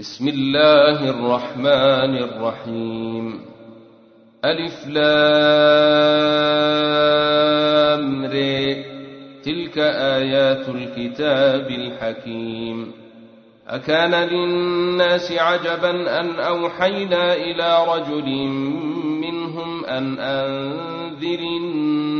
بسم الله الرحمن الرحيم. ألف لام ر تلك آيات الكتاب الحكيم. أكان للناس عجبا أن أوحينا إلى رجل منهم أن أنذر الناس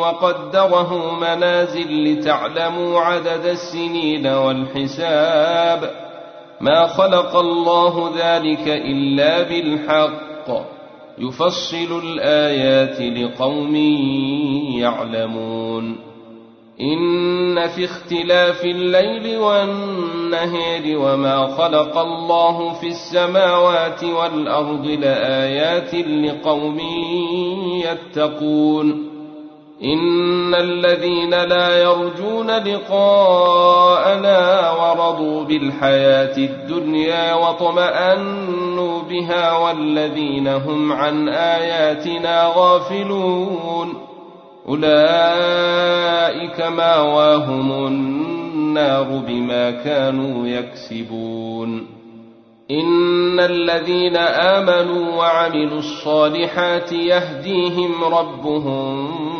وقدره منازل لتعلموا عدد السنين والحساب. ما خلق الله ذلك إلا بالحق. يفصل الآيات لقوم يعلمون. إن في اختلاف الليل والنهار وما خلق الله في السماوات والأرض لآيات لقوم يتقون. إن الذين لا يرجون لقاءنا ورضوا بالحياة الدنيا وطمأنوا بها والذين هم عن آياتنا غافلون. أولئك مأواهم النار بما كانوا يكسبون. إن الذين آمنوا وعملوا الصالحات يهديهم ربهم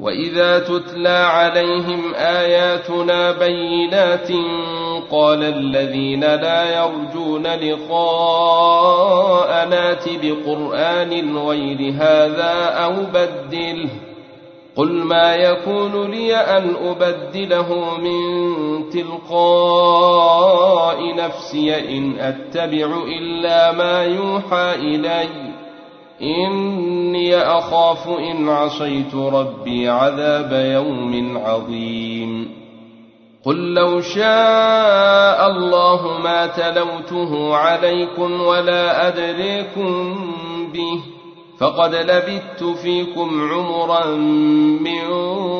واذا تتلى عليهم اياتنا بينات قال الذين لا يرجون لقاء نات بقران غير هذا أو بدله قل ما يكون لي ان ابدله من تلقاء نفسي ان اتبع الا ما يوحى الي إني أخاف إن عصيت ربي عذاب يوم عظيم. قل لو شاء الله ما تلوته عليكم ولا أدريكم به فقد لبثت فيكم عمرا من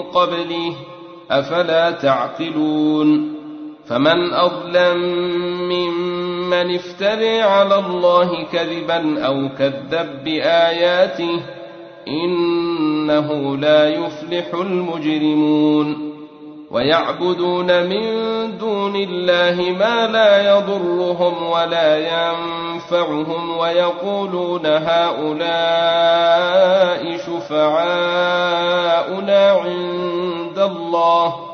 قبله أفلا تعقلون. فمن أظلم ممن افتري على الله كذبا أو كذب باياته انه لا يفلح المجرمون ويعبدون من دون الله ما لا يضرهم ولا ينفعهم ويقولون هؤلاء شفعاؤنا عند الله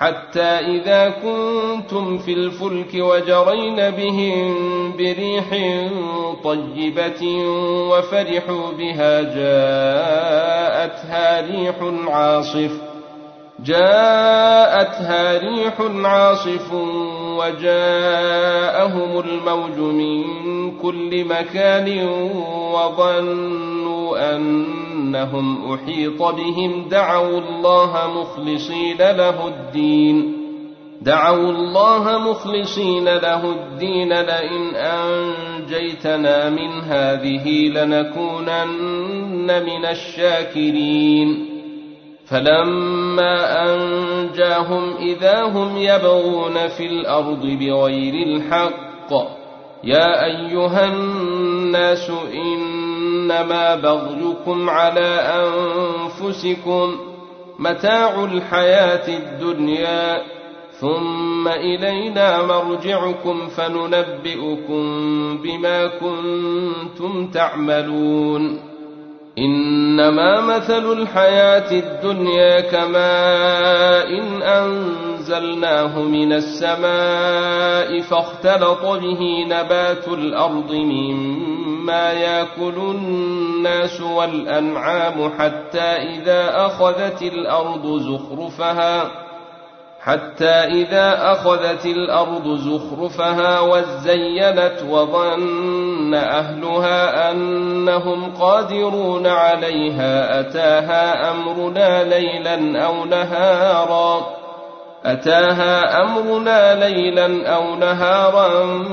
حتى إذا كنتم في الفلك وجرين بهم بريح طيبة وفرحوا بها جاءتها ريح عاصف جاءتها ريح عاصف وجاءهم الموج من كل مكان وظنوا انهم أحيط بهم دعوا الله مخلصين له الدين. دعوا الله مخلصين له الدين. لئن أنجيتنا من هذه لنكونن من الشاكرين. فلما أنجاهم إذا هم يبغون في الأرض بغير الحق يا أيها الناس إنما بغيكم على أنفسكم متاع الحياة الدنيا ثم إلينا مرجعكم فننبئكم بما كنتم تعملون. إنما مثل الحياة الدنيا كماء إن أنزلناه من السماء فاختلط به نبات الأرض مما يأكل الناس والأنعام حتى إذا أخذت الأرض زخرفها حتى إذا أخذت الأرض زخرفها وزينت وظن أهلها أنهم قادرون عليها أتاها أمرنا ليلا أو نهارا. أتاها أمرنا ليلا أو نهارا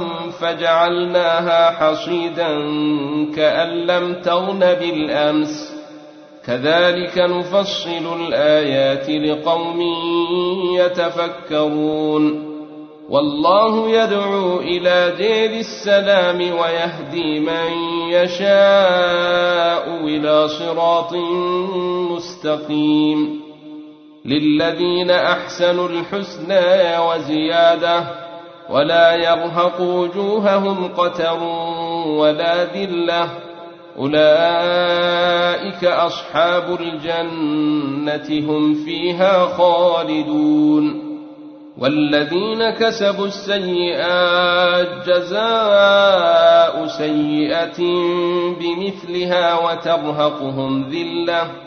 فجعلناها حصيدا كأن لم تغن بالأمس. كذلك نفصل الآيات لقوم يتفكرون. والله يدعو إلى دير السلام ويهدي من يشاء إلى صراط مستقيم. للذين أحسنوا الحسنى وزيادة ولا يرهق وجوههم قتر ولا ذلة. أولئك أصحاب الجنة هم فيها خالدون. والذين كسبوا السيئات جزاء سيئة بمثلها وترهقهم ذلة.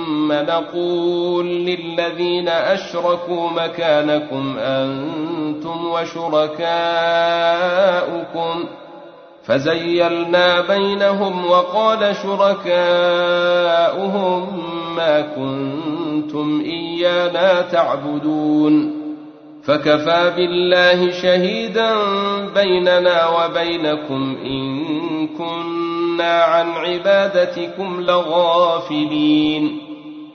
ثم نقول للذين أشركوا مكانكم أنتم وشركاؤكم فزيلنا بينهم وقال شركاؤهم ما كنتم إيانا تعبدون فكفى بالله شهيدا بيننا وبينكم إن كنا عن عبادتكم لغافلين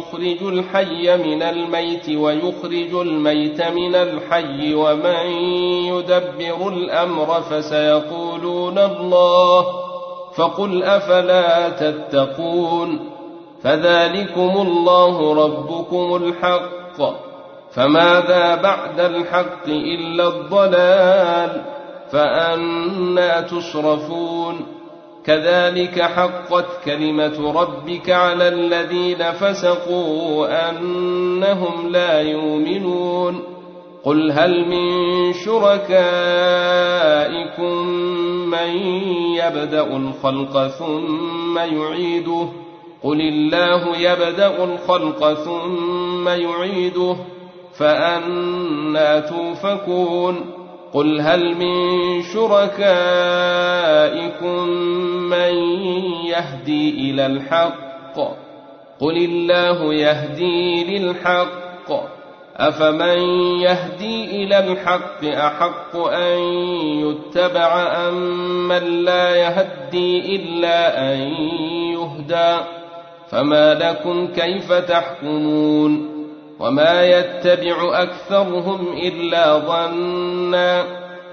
يخرج الحي من الميت ويخرج الميت من الحي ومن يدبر الأمر فسيقولون الله فقل أفلا تتقون فذلكم الله ربكم الحق فماذا بعد الحق إلا الضلال فأنا تصرفون كذلك حقت كلمة ربك على الذين فسقوا أنهم لا يؤمنون. قل هل من شركائكم من يبدأ الخلق ثم يعيده؟ قل الله يبدأ الخلق ثم يعيده فأنا توفكون. قل هل من شركائكم من يهدي إلى الحق؟ قل الله يهدي للحق. أفمن يهدي إلى الحق أحق أن يتبع أم من لا يهدي إلا أن يهدى؟ فما لكم كيف تحكمون؟ وما يتبع أكثرهم إلا ظنا.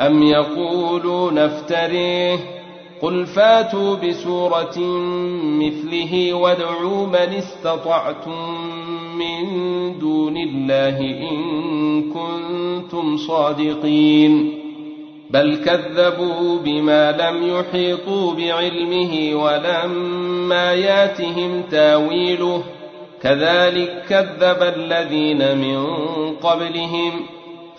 ام يقولون افتريه قل فاتوا بسوره مثله وادعوا من استطعتم من دون الله ان كنتم صادقين بل كذبوا بما لم يحيطوا بعلمه ولما ياتهم تاويله كذلك كذب الذين من قبلهم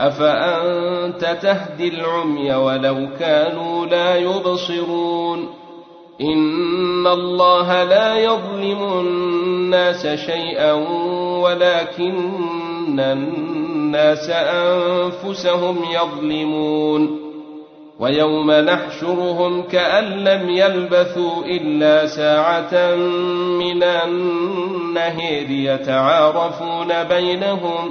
أفأنت تهدي العمي ولو كانوا لا يبصرون إن الله لا يظلم الناس شيئا ولكن الناس أنفسهم يظلمون ويوم نحشرهم كأن لم يلبثوا إلا ساعة من النهير يتعارفون بينهم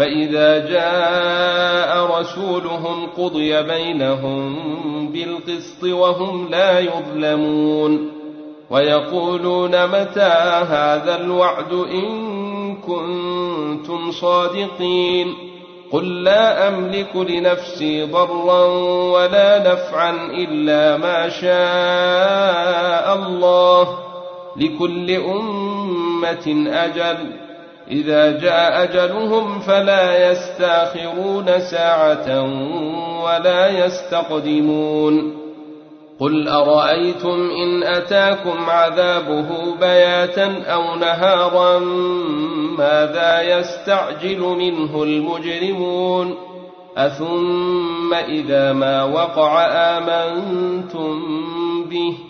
فإذا جاء رسولهم قضي بينهم بالقسط وهم لا يظلمون ويقولون متى هذا الوعد إن كنتم صادقين قل لا أملك لنفسي ضرا ولا نفعا إلا ما شاء الله لكل أمة أجل إذا جاء أجلهم فلا يستأخرون ساعة ولا يستقدمون. قل أرأيتم إن أتاكم عذابه بياتا أو نهارا ماذا يستعجل منه المجرمون؟ أثم إذا ما وقع آمنتم به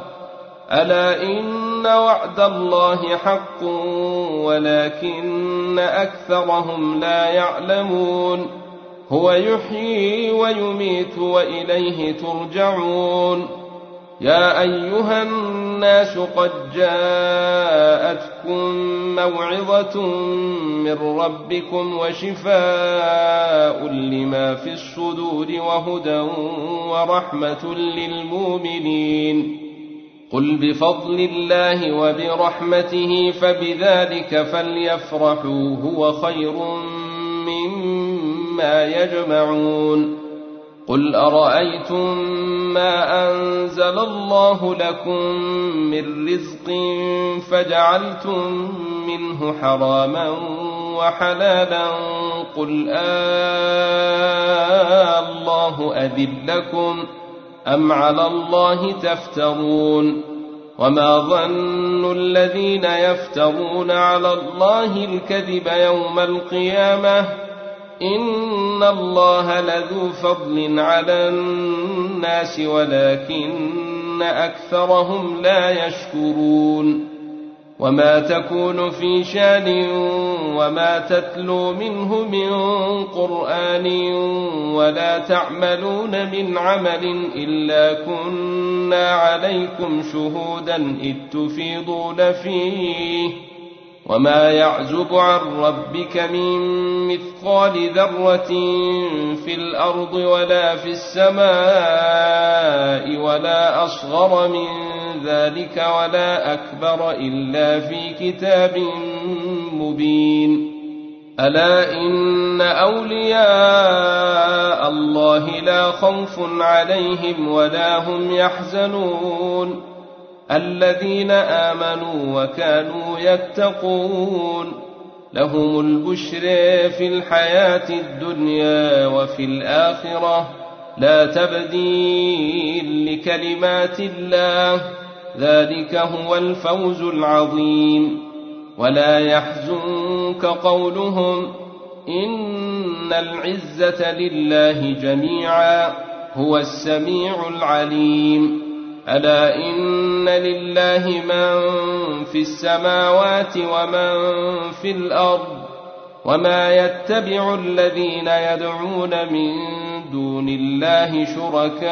ألا إن وعد الله حق ولكن أكثرهم لا يعلمون هو يحيي ويميت وإليه ترجعون يا أيها الناس قد جاءتكم موعظة من ربكم وشفاء لما في الصدور وهدى ورحمة للمؤمنين قل بفضل الله وبرحمته فبذلك فليفرحوا هو خير مما يجمعون قل ارايتم ما انزل الله لكم من رزق فجعلتم منه حراما وحلالا قل آه الله اذن لكم أم على الله تفترون وما ظن الذين يفترون على الله الكذب يوم القيامة إن الله لذو فضل على الناس ولكن أكثرهم لا يشكرون وما تكون في شان وما تتلو منه من قرآن ولا تعملون من عمل إلا كنا عليكم شهودا إذ تفيضون فيه وما يعزب عن ربك من مثقال ذرة في الأرض ولا في السماء ولا أصغر من ذلك ولا أكبر إلا في كتاب مبين. ألا إن أولياء الله لا خوف عليهم ولا هم يحزنون. الذين آمنوا وكانوا يتقون. لهم البشر في الحياة الدنيا وفي الآخرة. لا تبديل لكلمات الله. ذلك هو الفوز العظيم. ولا يحزنك قولهم إن العزة لله جميعا هو السميع العليم. ألا إن لله من في السماوات ومن في الأرض وما يتبع الذين يدعون من دون الله شركاء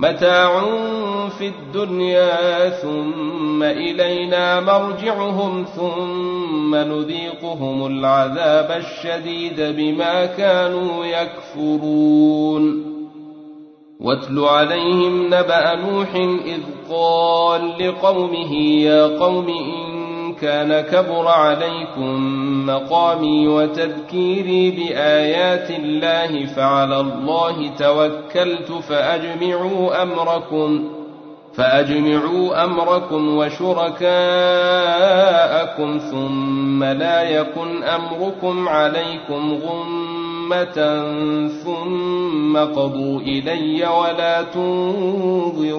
متاع في الدنيا ثم إلينا مرجعهم ثم نذيقهم العذاب الشديد بما كانوا يكفرون. واتل عليهم نبأ نوح إذ قال لقومه يا قوم إن كان كبر عليكم مقامي وتذكيري بآيات الله فعلى الله توكلت فأجمعوا أمركم فأجمعوا أمركم وشركاءكم ثم لا يكن أمركم عليكم غمة ثم قضوا إلي ولا تنظرون.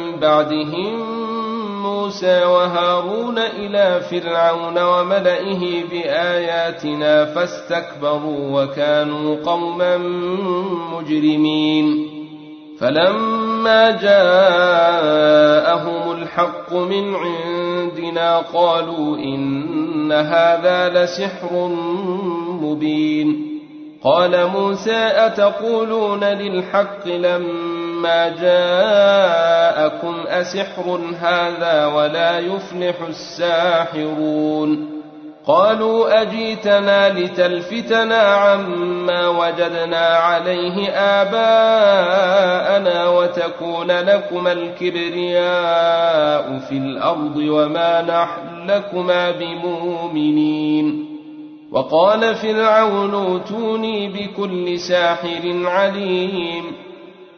بعدهم موسى وهارون إلى فرعون وملئه بآياتنا فاستكبروا وكانوا قوما مجرمين. فلما جاءهم الحق من عندنا قالوا إن هذا لسحر مبين. قال موسى أتقولون للحق لما جاءكم أسحر هذا ولا يفلح الساحرون قالوا أجيتنا لتلفتنا عما وجدنا عليه آباءنا وتكون لكما الكبرياء في الأرض وما نحن لكما بمؤمنين وقال فرعون اوتوني بكل ساحر عليم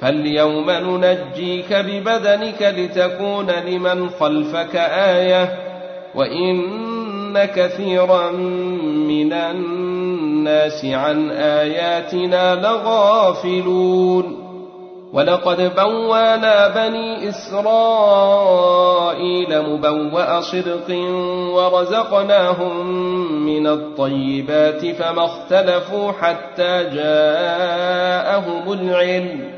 فاليوم ننجيك ببدنك لتكون لمن خلفك آية وإن كثيرا من الناس عن آياتنا لغافلون ولقد بوانا بني إسرائيل مبوأ صدق ورزقناهم من الطيبات فما اختلفوا حتى جاءهم العلم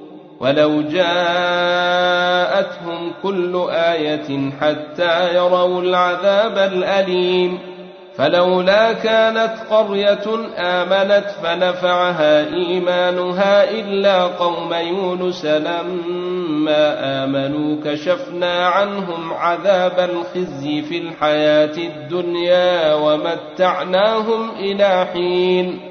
ولو جاءتهم كل آية حتى يروا العذاب الأليم فلولا كانت قرية آمنت فنفعها إيمانها إلا قوم يونس لما آمنوا كشفنا عنهم عذاب الخزي في الحياة الدنيا ومتعناهم إلى حين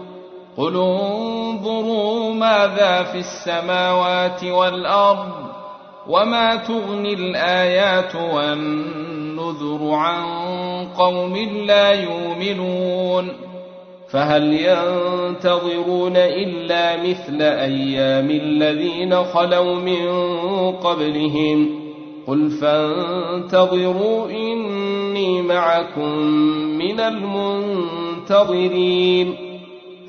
قل انظروا ماذا في السماوات والأرض وما تغني الآيات والنذر عن قوم لا يؤمنون فهل ينتظرون إلا مثل أيام الذين خلوا من قبلهم قل فانتظروا إني معكم من المنتظرين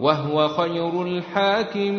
وهو خير الحاكمين.